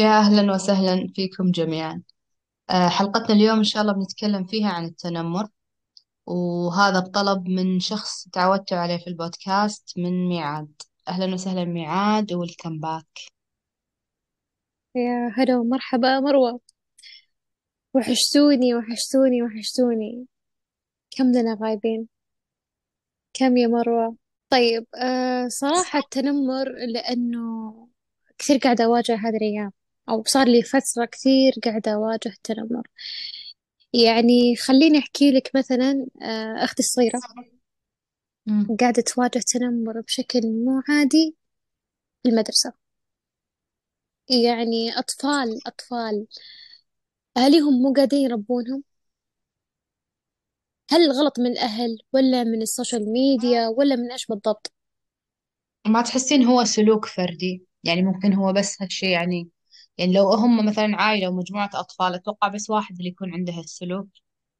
يا أهلا وسهلا فيكم جميعا. آه، حلقتنا اليوم إن شاء الله بنتكلم فيها عن التنمر وهذا بطلب من شخص تعودتوا عليه في البودكاست من ميعاد. أهلا وسهلا ميعاد ويلكم باك. يا هلا ومرحبا مروة. وحشتوني وحشتوني وحشتوني. كم لنا غايبين؟ كم يا مروة؟ طيب آه صراحة التنمر لأنه كثير قاعدة أواجه هذه الأيام. أو صار لي فترة كثير قاعدة أواجه التنمر يعني خليني أحكي لك مثلا آه أختي الصغيرة مم. قاعدة تواجه تنمر بشكل مو عادي في المدرسة. يعني أطفال أطفال. أهاليهم مو قاعدين يربونهم. هل الغلط من الأهل ولا من ال social media ولا من إيش بالضبط؟ ما تحسين هو سلوك فردي. يعني ممكن هو بس هالشيء يعني يعني لو هم مثلا عائلة ومجموعة أطفال أتوقع بس واحد اللي يكون عنده هالسلوك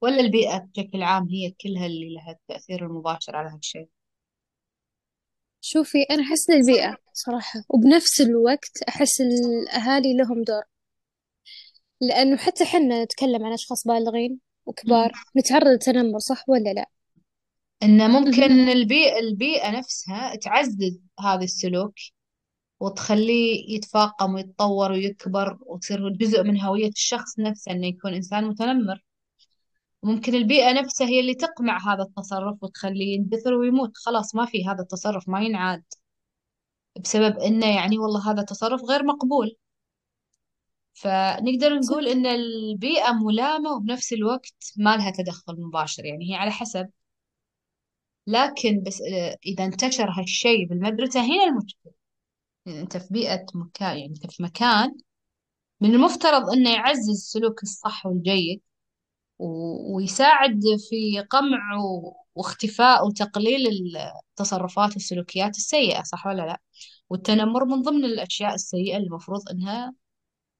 ولا البيئة بشكل عام هي كلها اللي لها التأثير المباشر على هالشيء شوفي أنا أحس للبيئة صراحة وبنفس الوقت أحس الأهالي لهم دور لأنه حتى حنا نتكلم عن أشخاص بالغين وكبار نتعرض للتنمر صح ولا لا؟ إنه ممكن. البيئة البيئة نفسها تعزز هذا السلوك وتخليه يتفاقم ويتطور ويكبر وتصير جزء من هوية الشخص نفسه إنه يكون إنسان متنمر. ممكن البيئة نفسها هي اللي تقمع هذا التصرف وتخليه يندثر ويموت. خلاص ما في هذا التصرف ما ينعاد. بسبب إنه يعني والله هذا تصرف غير مقبول. فنقدر نقول إن البيئة ملامة وبنفس الوقت ما لها تدخل مباشر يعني هي على حسب. لكن بس آه، إذا انتشر هالشيء بالمدرسة هنا المشكلة. يعني أنت في بيئة مكان يعني أنت في مكان من المفترض أنه يعزز السلوك الصح والجيد و- ويساعد في قمع و- واختفاء وتقليل التصرفات والسلوكيات السيئة صح ولا لا؟ والتنمر من ضمن الأشياء السيئة اللي المفروض أنها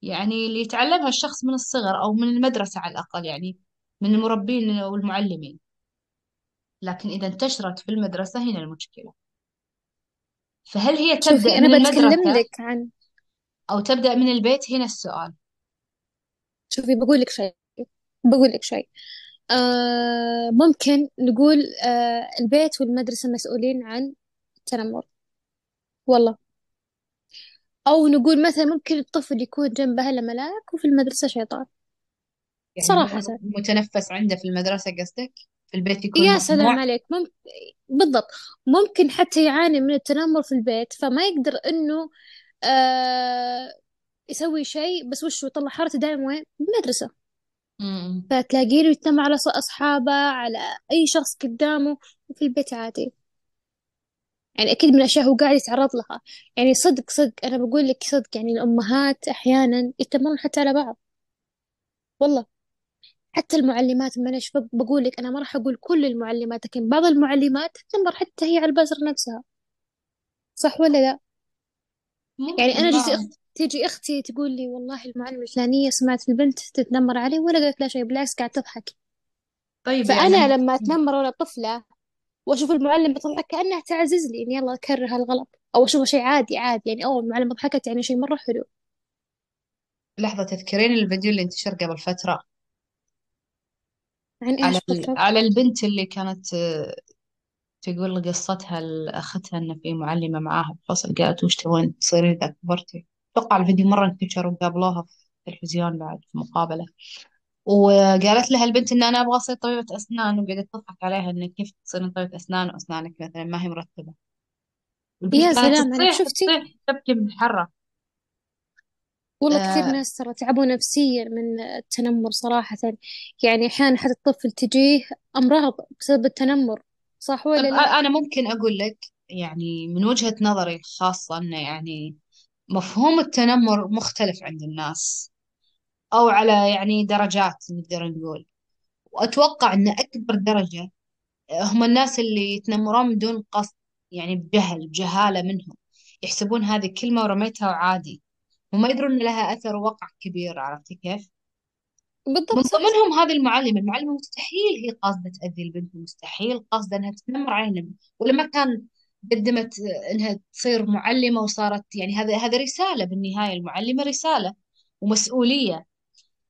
يعني اللي يتعلمها الشخص من الصغر أو من المدرسة على الأقل يعني من المربين والمعلمين لكن إذا انتشرت في المدرسة هنا المشكلة فهل هي تبدأ شوفي من أنا بتكلم المدرسة لك عن أو تبدأ من البيت؟ هنا السؤال. شوفي بقول لك شيء بقول لك شيء آه ممكن نقول آه البيت والمدرسة مسؤولين عن التنمر. والله. أو نقول مثلا ممكن الطفل يكون جنب أهله ملاك وفي المدرسة شيطان. يعني هو صراحة. متنفس عنده في المدرسة قصدك؟ في البيت يكون يا سلام عليك. ممكن بالضبط. ممكن حتى يعاني من التنمر في البيت فما يقدر إنه آه يسوي شيء بس وش يطلع حارته دائما وين؟ بالمدرسة. فتلاقيه يتنمر على أصحابه على أي شخص قدامه وفي البيت عادي. يعني أكيد من الأشياء هو قاعد يتعرض لها. يعني صدق صدق أنا بقول لك صدق. يعني الأمهات أحيانا يتنمرون حتى على بعض. والله. حتى المعلمات معلش بق- بقول لك أنا ما راح أقول كل المعلمات لكن بعض المعلمات تتنمر حتى هي على البشر نفسها. صح ولا لا؟ يعني ممكن أنا جيت ما أخت... تيجي أختي تقول لي والله المعلمة الفلانية سمعت البنت تتنمر علي ولا قالت لا شيء بالعكس قاعدة تضحك. طيب فأنا يعني لما أتنمر وأنا طفلة وأشوف المعلم بتضحك كأنها تعزز لي إني يلا أكرر هالغلط أو أشوفه شيء عادي عادي. يعني أول المعلمة ضحكت يعني شيء مرة حلو. لحظة تذكرين الفيديو اللي انتشر قبل فترة؟ عن على إيش ال... بالضبط على البنت اللي كانت آه، تقول قصتها لأختها إن في معلمة معاها في الفصل قالت وش تبغين تصيرين إذا كبرتي؟ أتوقع الفيديو مرة انتشر وقابلوها في التلفزيون بعد في مقابلة. وقالت لها البنت إن أنا أبغى أصير طبيبة أسنان وقعدت تضحك عليها إن كيف تصيرين طبيبة أسنان وأسنانك مثلا ما هي مرتبة. البنت يا كانت سلام عليك شفتي تبكي من الحرة. والله كثير آه، ناس ترى تعبوا نفسيا من التنمر صراحة. يعني أحيانا حتى الطفل تجيه أمراض بسبب التنمر صح ولا لا؟ أنا ممكن أقول لك يعني من وجهة نظري الخاصة إنه يعني مفهوم التنمر مختلف عند الناس أو على يعني درجات نقدر نقول. وأتوقع أن أكبر درجة هم الناس اللي يتنمرون بدون قصد يعني بجهل بجهالة منهم. يحسبون هذه كلمة ورميتها وعادي وما يدرون أن لها أثر ووقع كبير عرفتي كيف؟ من بالضبط صح. ضمنهم هذه المعلمة المعلمة مستحيل هي قاصدة تأذي البنت مستحيل قاصدة أنها تتنمر علينا ولما كان قدمت أنها تصير معلمة وصارت يعني هذا هذا رسالة بالنهاية المعلمة رسالة ومسؤولية.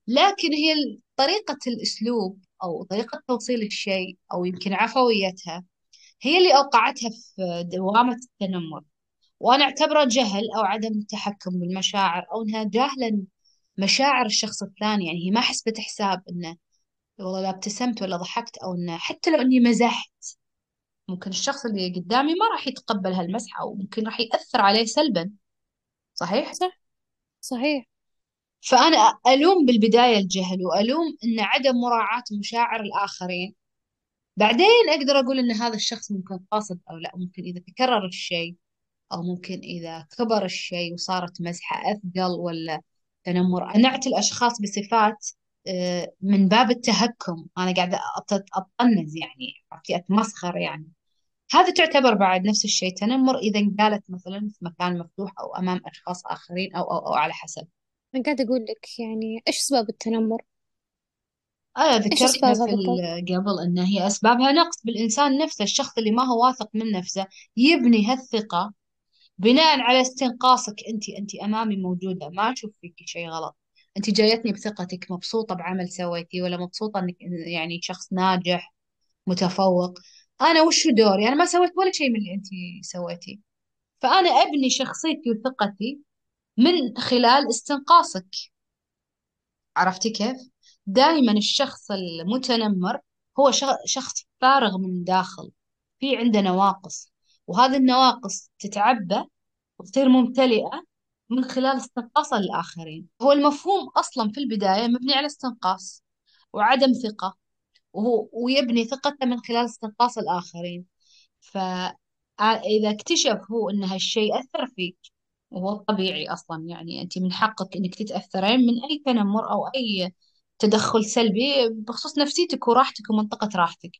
لكن هي طريقة الأسلوب أو طريقة توصيل الشيء أو يمكن عفويتها هي اللي أوقعتها في دوامة التنمر. وأنا أعتبره جهل أو عدم التحكم بالمشاعر أو أنها جاهلة مشاعر الشخص الثاني. يعني هي ما حسبت حساب أنه والله لا ابتسمت ولا ضحكت أو أنه حتى لو أني مزحت ممكن الشخص اللي قدامي ما راح يتقبل هالمزح أو ممكن راح يأثر عليه سلبا. صحيح؟ صح. صحيح. فأنا ألوم بالبداية الجهل وألوم أن عدم مراعاة مشاعر الآخرين. بعدين أقدر أقول أن هذا الشخص ممكن قاصد أو لا ممكن إذا تكرر الشيء أو ممكن إذا كبر الشيء وصارت مزحة أثقل ولا تنمر. أنعت الأشخاص بصفات آه، من باب التهكم. أنا قاعدة أطنز يعني أتمسخر يعني. هذا تعتبر بعد نفس الشيء تنمر إذا انقالت مثلا في مكان مفتوح أو أمام أشخاص آخرين أو, أو, أو على حسب. أنا قاعدة أقول لك يعني إيش أسباب التنمر؟ أنا إيش ذكرتها في؟ قبل أن هي أسبابها نقص. بالإنسان نفسه الشخص اللي ما هو واثق من نفسه يبني هالثقة بناء على استنقاصك أنت أنت أمامي موجودة. ما أشوف فيك شيء غلط. أنت جايتني بثقتك مبسوطة بعمل سويتي ولا مبسوطة أنك يعني شخص ناجح متفوق. أنا وش دوري؟ أنا ما سويت ولا شيء من اللي أنت سويتيه. فأنا أبني شخصيتي وثقتي من خلال استنقاصك. عرفتي كيف؟ دائما الشخص المتنمر هو شخص فارغ من الداخل في عنده نواقص. وهذه النواقص تتعبى وتصير ممتلئة من خلال استنقاصه للآخرين هو المفهوم أصلا في البداية مبني على استنقاص وعدم ثقة وهو ويبني ثقته من خلال استنقاص الآخرين. فإذا اكتشف هو أن هالشيء أثر فيك وهو طبيعي أصلا يعني أنت من حقك أنك تتأثرين من أي تنمر أو أي تدخل سلبي بخصوص نفسيتك وراحتك ومنطقة راحتك.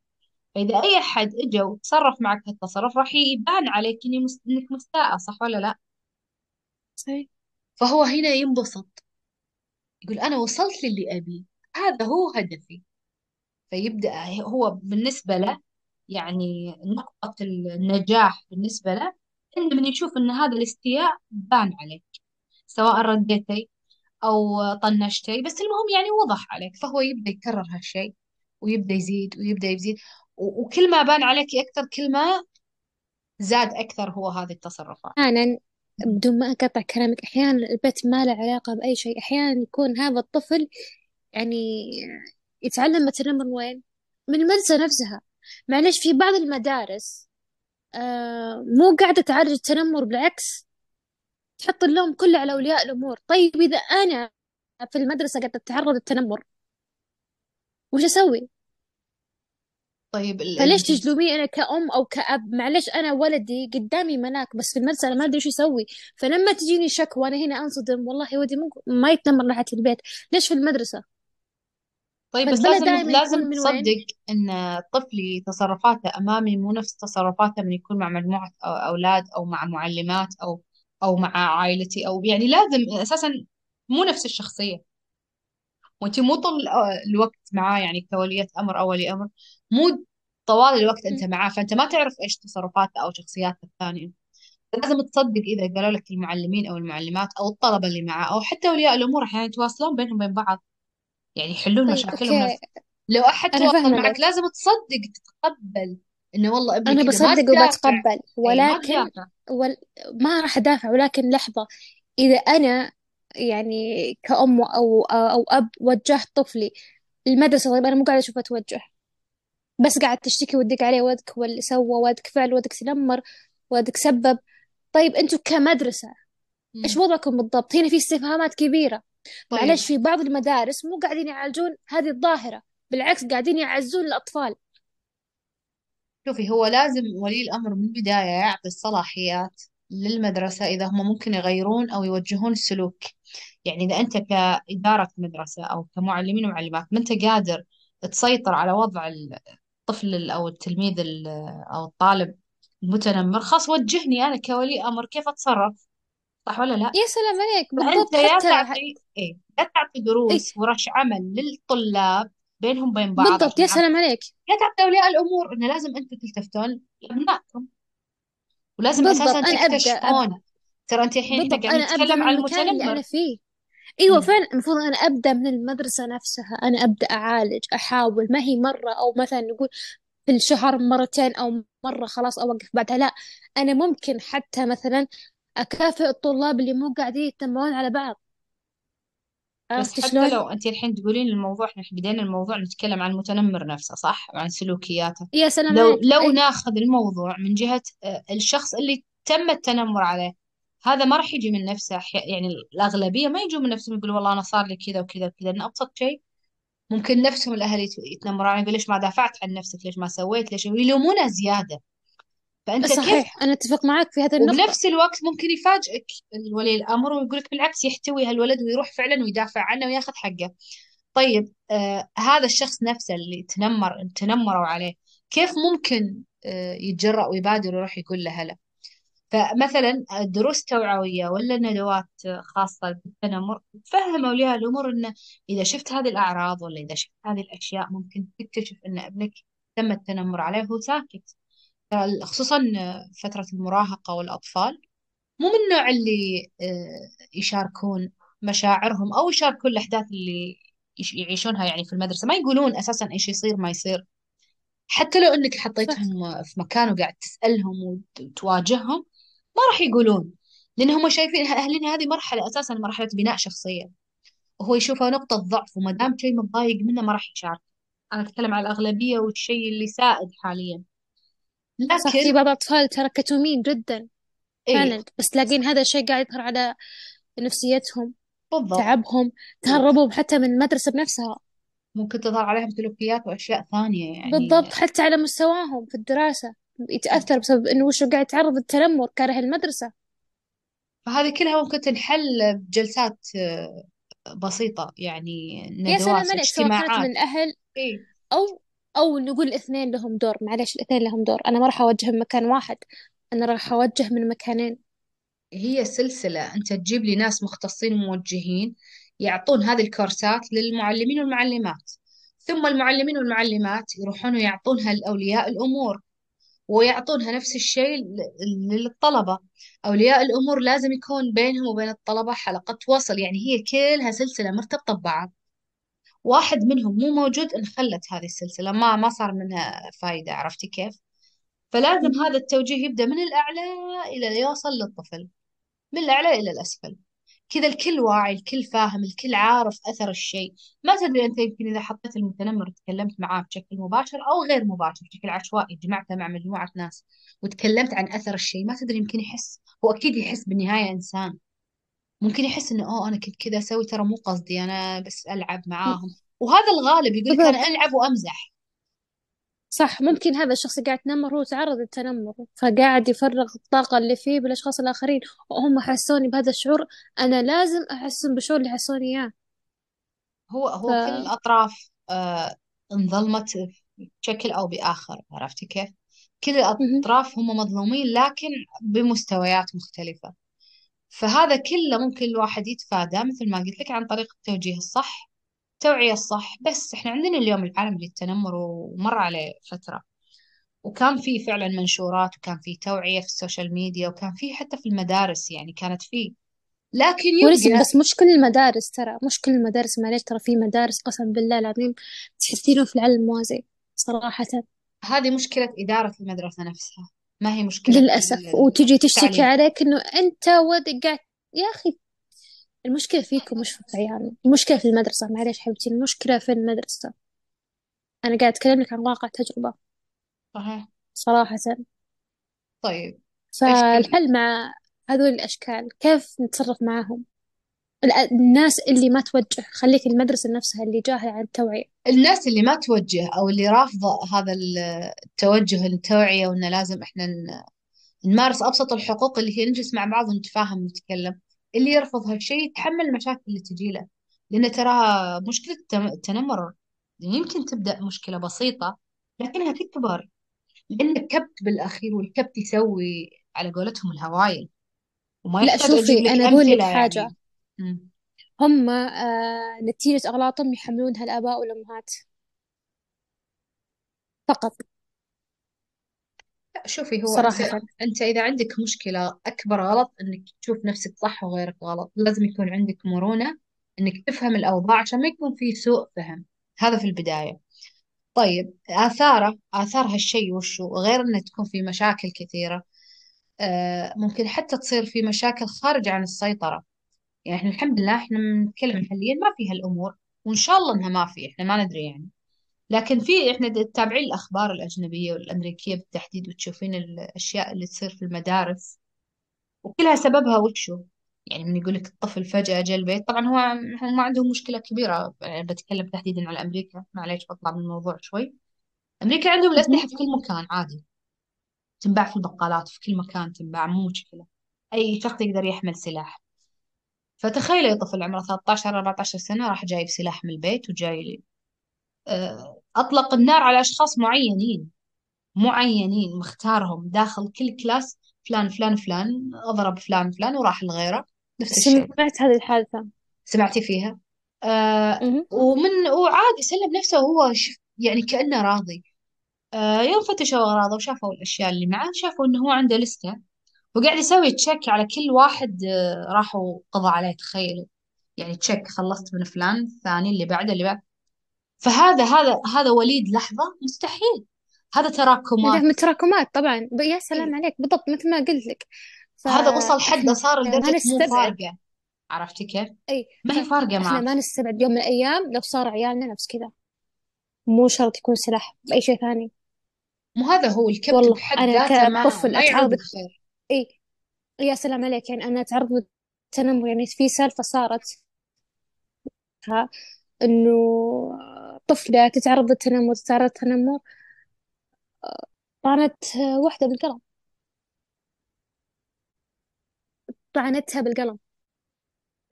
فإذا أي أحد إجا وتصرف معك هالتصرف راح يبان عليك إنك مستاءة صح ولا لا؟ صحيح. فهو هنا ينبسط. يقول أنا وصلت للي أبيه هذا هو هدفي. فيبدأ هو بالنسبة له يعني نقطة النجاح بالنسبة له إنه من يشوف إن هذا الاستياء بان عليك سواء رديتي أو طنشتي بس المهم يعني وضح عليك. فهو يبدأ يكرر هالشيء ويبدأ يزيد ويبدأ يزيد. وكل ما بان عليك أكثر كل ما زاد أكثر هو هذه التصرفات أحيانا بدون ما أقطع كلامك أحيانا البيت ما له علاقة بأي شيء أحيانا يكون هذا الطفل يعني يتعلم التنمر من وين؟ من المدرسة نفسها معلش في بعض المدارس آه مو قاعدة تعالج التنمر بالعكس تحط اللوم كله على أولياء الأمور طيب إذا أنا في المدرسة قاعدة أتعرض للتنمر وش أسوي؟ طيب فليش تجلومي أنا كأم أو كأب. معلش أنا ولدي قدامي مناك بس في المدرسة أنا ما أدري شو يسوي. فلما تجيني شكوى أنا هنا أنصدم. والله ولدي مو ما يتنمر ناحية البيت. ليش في المدرسة؟ طيب بس لازم لازم تصدق إن طفلي تصرفاته أمامي مو نفس تصرفاته من يكون مع مجموعة أولاد أو مع معلمات أو أو مع عائلتي أو يعني لازم أساسا مو نفس الشخصية. وانت مو طول الوقت معاه يعني كولية أمر أو ولي أمر. مو طوال الوقت أنت معاه فأنت ما تعرف إيش تصرفاته أو شخصياته الثانية. لازم تصدق إذا قالوا لك المعلمين أو المعلمات أو الطلبة اللي معاه أو حتى أولياء الأمور أحيانا يتواصلون بينهم وبين بعض. يعني يحلون طيب مشاكلهم نفس. لو أحد تواصل معك لازم تصدق تتقبل إنه والله ابني أنا كذا. بصدق وبتقبل. إيه، ولكن ما, ول... ما راح أدافع ولكن لحظة إذا أنا يعني كأم أو أو أب وجهت طفلي المدرسة طيب أنا مو قاعدة أشوفها توجه. بس قاعد تشتكي ودك عليه ودك واللي سوى ودك فعل ودك تنمر ودك سبب. طيب أنتوا كمدرسة إيش وضعكم بالضبط؟ هنا في استفهامات كبيرة. طيب. معلش في بعض المدارس مو قاعدين يعالجون هذه الظاهرة بالعكس قاعدين يعزون الأطفال. شوفي هو لازم ولي الأمر من البداية يعطي الصلاحيات للمدرسة إذا هم ممكن يغيرون أو يوجهون السلوك. يعني إذا أنت كإدارة مدرسة أو كمعلمين ومعلمات ما أنت قادر تسيطر على وضع الطفل أو التلميذ أو الطالب المتنمر خلاص وجهني أنا كولي أمر كيف أتصرف؟ صح ولا لا؟ يا سلام عليك بالضبط يا تعطي إيه يا تعطي دروس إيه؟ ورش عمل للطلاب بينهم بين بعض بالضبط يا سلام عليك. يا تعطي أولياء الأمور إنه لازم أنتم تلتفتون لأبنائكم. ولازم أساسا تكتشفون. ترى أنت الحين إحنا قاعدين نتكلم عن المتنمر. اللي أنا فيه. مم. فعلا المفروض أنا أبدأ من المدرسة نفسها أنا أبدأ أعالج أحاول. ما هي مرة أو مثلا نقول في الشهر مرتين أو مرة خلاص أوقف بعدها لا. أنا ممكن حتى مثلا أكافئ الطلاب اللي مو قاعدين يتنمرون على بعض. بس عرفت حتى شلون؟ لو انت الحين تقولين الموضوع إحنا بدينا الموضوع نتكلم عن المتنمر نفسه صح؟ عن سلوكياته. يا سلام لو عليك. لو أي. ناخذ الموضوع من جهة آه، الشخص اللي تم التنمر عليه هذا ما راح يجي من نفسه يعني الأغلبية ما يجوا من نفسهم يقولوا والله أنا صار لي كذا وكذا وكذا. لأن أبسط شيء ممكن نفسهم الأهل يت- يتنمرون عليه يقول ليش ما دافعت عن نفسك؟ ليش ما سويت؟ ليش؟ ويلومونه زيادة. فأنت كيف صحيح أنا أتفق معك في هذه النقطة. وبنفس الوقت ممكن يفاجئك الولي الأمر ويقول لك بالعكس يحتوي هالولد ويروح فعلا ويدافع عنه ويأخذ حقه. طيب آه هذا الشخص نفسه اللي تنمر تنمروا عليه كيف ممكن آه يتجرأ ويبادر ويروح يقول له هلا؟ فمثلا دروس توعوية ولا ندوات خاصة بالتنمر تفهم أولياء الأمور أنه إذا شفت هذه الأعراض ولا إذا شفت هذه الأشياء ممكن تكتشف أن ابنك تم التنمر عليه وهو ساكت. خصوصا فترة المراهقة والأطفال مو من النوع اللي آه، يشاركون مشاعرهم أو يشاركون الأحداث اللي يش- يعيشونها يعني في المدرسة. ما يقولون أساسا إيش يصير ما يصير. حتى لو صح حطيتهم في مكان وقاعد تسألهم وتواجههم ما راح يقولون لأن هم شايفين أهلين هذه مرحلة أساسا مرحلة بناء شخصية. وهو يشوفها نقطة ضعف وما دام شيء متضايق منه ما راح يشارك. أنا أتكلم على الأغلبية والشيء اللي سائد حاليا. صح في لكن بعض الأطفال ترى كتومين جدا إيه. فعلا. بس تلاقين هذا الشيء قاعد يظهر على نفسيتهم بالضبط. تعبهم تهربوا حتى من المدرسة بنفسها. ممكن تظهر عليهم سلوكيات وأشياء ثانية يعني. بالضبط حتى على مستواهم في الدراسة. يتأثر بسبب إنه وش قاعد يتعرض للتنمر كاره المدرسة. فهذه كلها ممكن تنحل بجلسات آه، بسيطة يعني يا ندوات سلام عليك سواء كانت من الأهل إيه أو أو نقول الاثنين لهم دور. معلش الاثنين لهم دور. أنا ما راح أوجه من مكان واحد أنا راح أوجه من مكانين. هي سلسلة أنت تجيب لي ناس مختصين وموجهين يعطون هذه الكورسات للمعلمين والمعلمات. ثم المعلمين والمعلمات يروحون ويعطونها لأولياء الأمور. ويعطونها نفس الشيء للطلبة. أولياء الأمور لازم يكون بينهم وبين الطلبة حلقة وصل. يعني هي كلها سلسلة مرتبطة ببعض. واحد منهم مو موجود انخلت هذه السلسلة. ما ما صار منها فايدة عرفتي كيف؟ فلازم هذا التوجيه يبدأ من الأعلى إلى يوصل للطفل من الأعلى إلى الأسفل. كذا الكل واعي الكل فاهم الكل عارف أثر الشيء. ما تدري أنت يمكن إذا حطيت المتنمر وتكلمت معاه بشكل مباشر أو غير مباشر بشكل عشوائي جمعته مع مجموعة ناس وتكلمت عن أثر الشيء ما تدري يمكن يحس هو أكيد يحس بالنهاية إنسان. ممكن يحس إنه أوه أنا كنت كذا أسوي ترى مو قصدي أنا بس ألعب معاهم. وهذا الغالب يقول لك أنا ألعب وأمزح. صح ممكن هذا الشخص قاعد يتنمر هو تعرض للتنمر فقاعد يفرغ الطاقة اللي فيه بالأشخاص الآخرين وهم حسوني بهذا الشعور أنا لازم أحسن بالشعور اللي حسوني إياه هو ف هو كل الأطراف آه انظلمت بشكل أو بآخر عرفتي كيف؟ كل. الأطراف هم مظلومين لكن بمستويات مختلفة فهذا كله ممكن الواحد يتفادى مثل ما قلت لك عن طريق التوجيه الصح التوعية الصح. بس إحنا عندنا اليوم العالمي للتنمر ومر عليه فترة. وكان في فعلا منشورات وكان في توعية في السوشيال ميديا وكان في حتى في المدارس يعني كانت في. لكن ولسه يبقى بس مش كل المدارس ترى مش كل المدارس معليش ترى في مدارس قسم بالله العظيم تحسينه في العلم الموازي صراحة. هذه مشكلة إدارة المدرسة نفسها. ما هي مشكلة للأسف. وتجي تشتكي التعليم. عليك إنه أنت ولدك قاعد يا أخي المشكلة فيكم مش في عيالنا المشكلة في المدرسة. معليش حبيبتي المشكلة في المدرسة. أنا قاعد أتكلم لك عن واقع تجربة. صحيح. صراحة. طيب. إيش. فالحل مع هذول الأشكال كيف نتصرف معاهم الأ- الناس اللي ما توجه خليك المدرسة نفسها اللي جاهلة عن التوعية الناس اللي ما توجه أو اللي رافضة هذا ال- التوجه التوعية وإنه لازم إحنا ن- نمارس أبسط الحقوق اللي هي نجلس مع بعض ونتفاهم ونتكلم. اللي يرفض هالشيء يتحمل المشاكل اللي تجي له. لأن تراها مشكلة التنمر يمكن تبدأ مشكلة بسيطة لكنها تكبر لأن الكبت بالأخير والكبت يسوي على قولتهم الهوايل وما لا يحتاج أجيب شوفي لك أنا أقول لك أمثلة حاجة. يعني مم. هم آه نتيجة أغلاطهم يحملونها الآباء والأمهات. فقط. لا شوفي هو أنت صراحة. أنت إذا عندك مشكلة أكبر غلط إنك تشوف نفسك صح وغيرك غلط. لازم يكون عندك مرونة إنك تفهم الأوضاع عشان ما يكون في سوء فهم. هذا في البداية. طيب آثاره آثار هالشيء وشو غير إنه تكون في مشاكل كثيرة. آه ممكن حتى تصير في مشاكل خارجة عن السيطرة. يعني إحنا الحمد لله إحنا بنتكلم حاليا ما في هالامور وإن شاء الله إنها ما في إحنا ما ندري يعني. لكن في إحنا تتابعين الأخبار الأجنبية والأمريكية بالتحديد وتشوفين الأشياء اللي تصير في المدارس. وكلها سببها وشو؟ يعني من يقول لك الطفل فجأة جاء البيت. طبعا هو ما عندهم مشكلة كبيرة. يعني بتكلم تحديدا على أمريكا. معليش بطلع من الموضوع شوي. أمريكا عندهم الأسلحة في كل مكان عادي. تنباع في البقالات في كل مكان تنباع مو مشكلة. أي شخص يقدر يحمل سلاح. فتخيل يا طفل عمره 13 14 سنة راح جايب سلاح من البيت وجاي آه، أطلق النار على أشخاص معينين معينين مختارهم داخل كل class فلان فلان فلان أضرب فلان فلان وراح لغيره. نفس الشيء. سمعت هذه الحادثة. سمعتي فيها. آه مهم. ومن وعادي سلم نفسه وهو شف يعني كأنه راضي. آه يوم فتشوا أغراضه وشافوا الأشياء اللي معه شافوا إنه هو عنده لستة. وقاعد يسوي check على كل واحد آه راحوا قضى عليه تخيلوا يعني check خلصت من فلان الثاني اللي بعده اللي بعده. فهذا هذا هذا وليد لحظة مستحيل. هذا هذا تراكمات من تراكمات طبعا. يا إيه. سلام عليك. بالضبط مثل ما قلت لك. هذا وصل حده صار لدرجة مو فارقة. عرفتي كيف؟ أي. ما هي فارقة فإحنا معه ما نستبعد. يوم من الأيام لو صار عيالنا نفس كذا. مو شرط يكون سلاح بأي شيء ثاني. مو هذا هو الكبت والله بحد أنا ذاته ما كطفل ما أتعرض أي. يا سلام عليك. يعني أنا أتعرض للتنمر. يعني في سالفة صارت. ها إنه طفلة تتعرض للتنمر تتعرض للتنمر طعنت واحدة بالقلم. طعنتها بالقلم.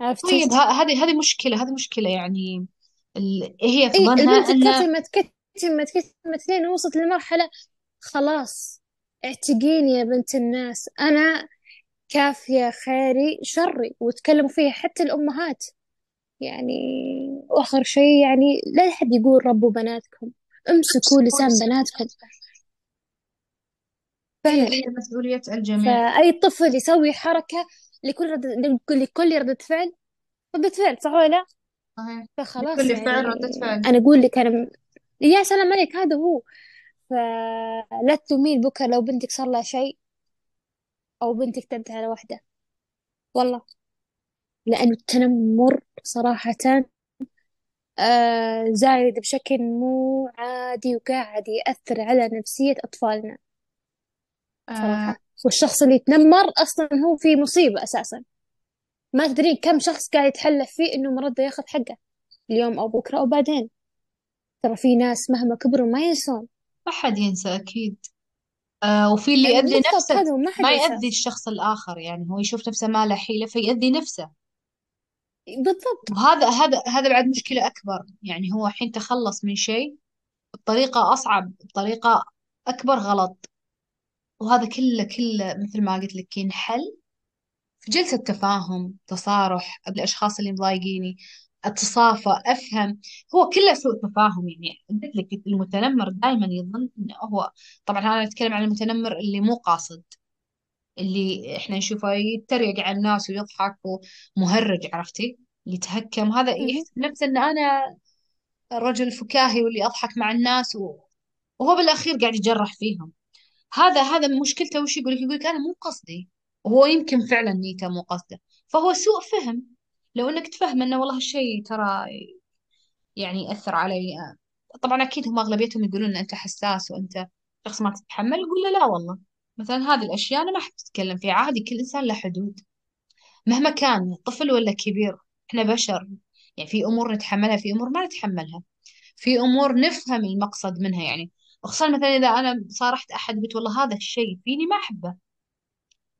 عرفتي؟ طيب ه- هذه هذه مشكلة هذه مشكلة يعني ال... هي في اي ظنها البنت أن كتمت كتمت كتمت لين وصلت لمرحلة خلاص اعتقيني يا بنت الناس. أنا كافية خيري شري. وتكلموا فيها حتى الأمهات. يعني وآخر شيء يعني لا أحد يقول ربوا بناتكم امسكوا لسان بناتكم. هي فعلا هي مسؤولية الجميع. فأي طفل يسوي حركة لكل رد... لكل ردة فعل ردة فعل صح ولا لا؟ صحيح. فخلاص لكل يعني فعل ردة فعل. أنا أقول لك أنا يا سلام عليك هذا هو. فلا تلومين بكرة لو بنتك صار لها شيء أو بنتك تعبت على واحدة والله. لأنه التنمر صراحة آه زايد بشكل مو عادي وقاعد يأثر على نفسية أطفالنا. آه. صراحة. والشخص اللي يتنمر أصلا هو في مصيبة أساسا. ما تدرين كم شخص قاعد يتحلف فيه إنه مرده ياخذ حقه اليوم أو بكرة أو بعدين. ترى في ناس مهما كبروا ما ينسون. ما حد ينسى أكيد. آه وفي اللي يأذي بالضبط نفسه ما ما يأذي الشخص الآخر يعني هو يشوف نفسه ما له حيلة فيأذي نفسه. بالضبط. وهذا هذا هذا بعد مشكلة أكبر. يعني هو الحين تخلص من شيء بطريقة أصعب بطريقة أكبر غلط. وهذا كله كله مثل ما قلت لك ينحل في جلسة تفاهم تصارح بالأشخاص اللي مضايقيني أتصافى أفهم. هو كله سوء تفاهم يعني. قلت لك المتنمر دائما يظن إنه هو طبعا أنا أتكلم عن المتنمر اللي مو قاصد. اللي إحنا نشوفه يتريق على الناس ويضحك ومهرج عرفتي؟ اللي يتهكم. هذا مهم. يحسب نفسه إن أنا الرجل الفكاهي واللي أضحك مع الناس و... وهو بالأخير قاعد يجرح فيهم. هذا هذا مشكلته وش يقول؟ لك يقول لك أنا مو قصدي. وهو يمكن فعلا نيته مو قصده. فهو سوء فهم. لو إنك تفهم إنه والله هالشيء ترى يعني يأثر علي طبعا أكيد هم أغلبيتهم يقولون إن أنت حساس وأنت شخص ما تتحمل. يقول له لا والله. مثلا هذه الأشياء أنا ما أحب أتكلم فيها عادي كل إنسان له حدود. مهما كان طفل ولا كبير إحنا بشر. يعني في أمور نتحملها في أمور ما نتحملها. في أمور نفهم المقصد منها يعني. خصوصا مثلا إذا أنا صارحت أحد قلت والله هذا الشيء فيني ما أحبه.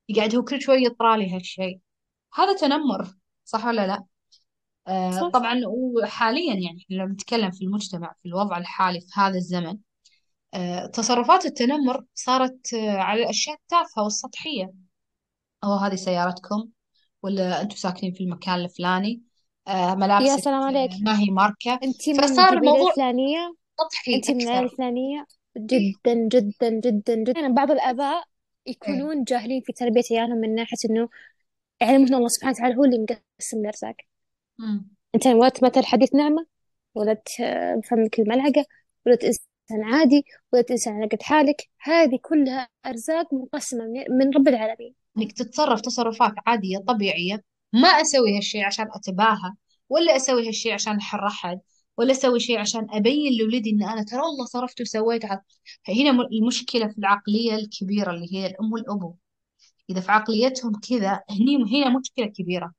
يقعد هو كل شوي يطرى لي هالشيء. هذا تنمر صح ولا لا؟ آه صح. طبعا وحاليا يعني إحنا لو نتكلم في المجتمع في الوضع الحالي في هذا الزمن تصرفات التنمر صارت آه على الأشياء التافهة والسطحية. أو هذه سيارتكم؟ ولا أنتم ساكنين في المكان الفلاني؟ آه يا ملابسك سلام عليك. آه ما هي ماركة. انتي من فصار القبيلة الموضوع الفلانية سطحي انتي من أكثر. الفلانية إيه. جدا جدا جدا جدا. يعني بعض الآباء إيه. يكونون جاهلين في تربية عيالهم من ناحية إنه يعلمون الله سبحانه وتعالى هو اللي مقسم الأرزاق مم. أنت ولدت مثل حديث نعمة ولدت آه، بفمك الملعقة ولدت عادي ولدت إنسان على قد حالك هذه كلها أرزاق مقسمة من رب العالمين. إنك تتصرف تصرفات عادية طبيعية ما أسوي هالشيء عشان أتباهى ولا أسوي هالشيء عشان احر احد ولا أسوي شيء عشان أبين لولدي إن أنا ترى والله صرفت وسويت ع- هنا م- المشكلة في العقلية الكبيرة اللي هي الأم والأبو. إذا في عقليتهم كذا هني هنا مشكلة كبيرة.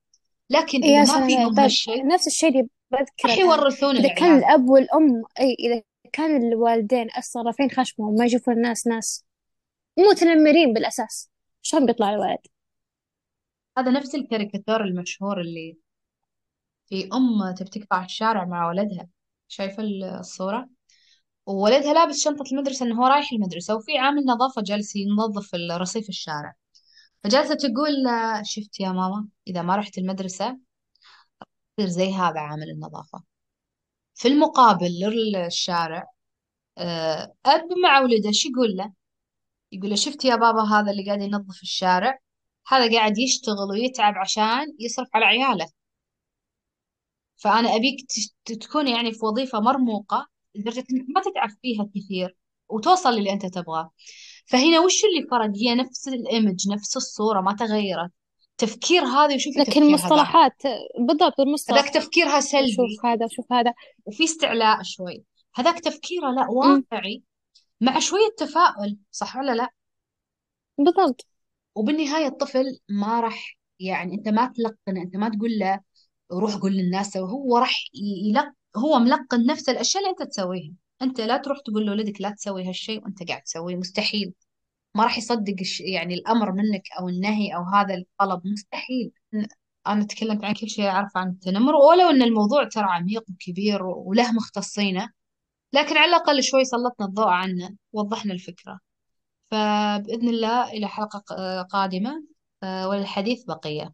لكن يا ما فيهم طيب هالشيء نفس الشيء اللي بذكره. راح يورثون إذا كان العيال. الأب والأم أي إذا كان الوالدين الصرافين خشمهم ما يشوفون الناس ناس متنمرين بالأساس. شلون بيطلع الولد؟ هذا نفس الكاريكاتير المشهور اللي في ام تبي تقطع الشارع مع ولدها. شايفة الصورة؟ وولدها لابس شنطة المدرسة إنه هو رايح المدرسة وفي عامل نظافة جالس ينظف رصيف الشارع. فجالسة تقول شفت يا ماما إذا ما رحت المدرسة زي هذا عامل النظافة. في المقابل للشارع آه، أب مع ولده شو يقول له؟ يقول له شفت يا بابا هذا اللي قاعد ينظف الشارع؟ هذا قاعد يشتغل ويتعب عشان يصرف على عياله. فأنا أبيك تكون يعني في وظيفة مرموقة لدرجة إنك ما تتعب فيها كثير وتوصل للي أنت تبغاه. فهنا وش اللي فرق؟ هي نفس الإيمج نفس الصورة ما تغيرت. تفكير هذا وشوفي لكن هذاك المصطلحات بالضبط هذاك المصطلح تفكيرها سلبي. شوف هذا شوف هذا. وفي استعلاء شوي. هذاك تفكيره لا واقعي مع شوية تفاؤل صح ولا لا؟ بالضبط. وبالنهاية الطفل ما راح يعني أنت ما تلقنه أنت ما تقول له روح قول للناس هو راح يلق هو ملقن نفس الأشياء اللي أنت تسويها. أنت لا تروح تقول لولدك لا تسوي هالشيء وأنت قاعد تسويه مستحيل. ما راح يصدق يعني الأمر منك أو النهي أو هذا الطلب مستحيل. أنا تكلمت عن كل شيء أعرف عن التنمر ولو أن الموضوع ترى عميق وكبير وله مختصينه لكن على الأقل شوي سلطنا الضوء عنه وضحنا الفكرة. فبإذن الله إلى حلقة قادمة. آه، وللحديث بقية.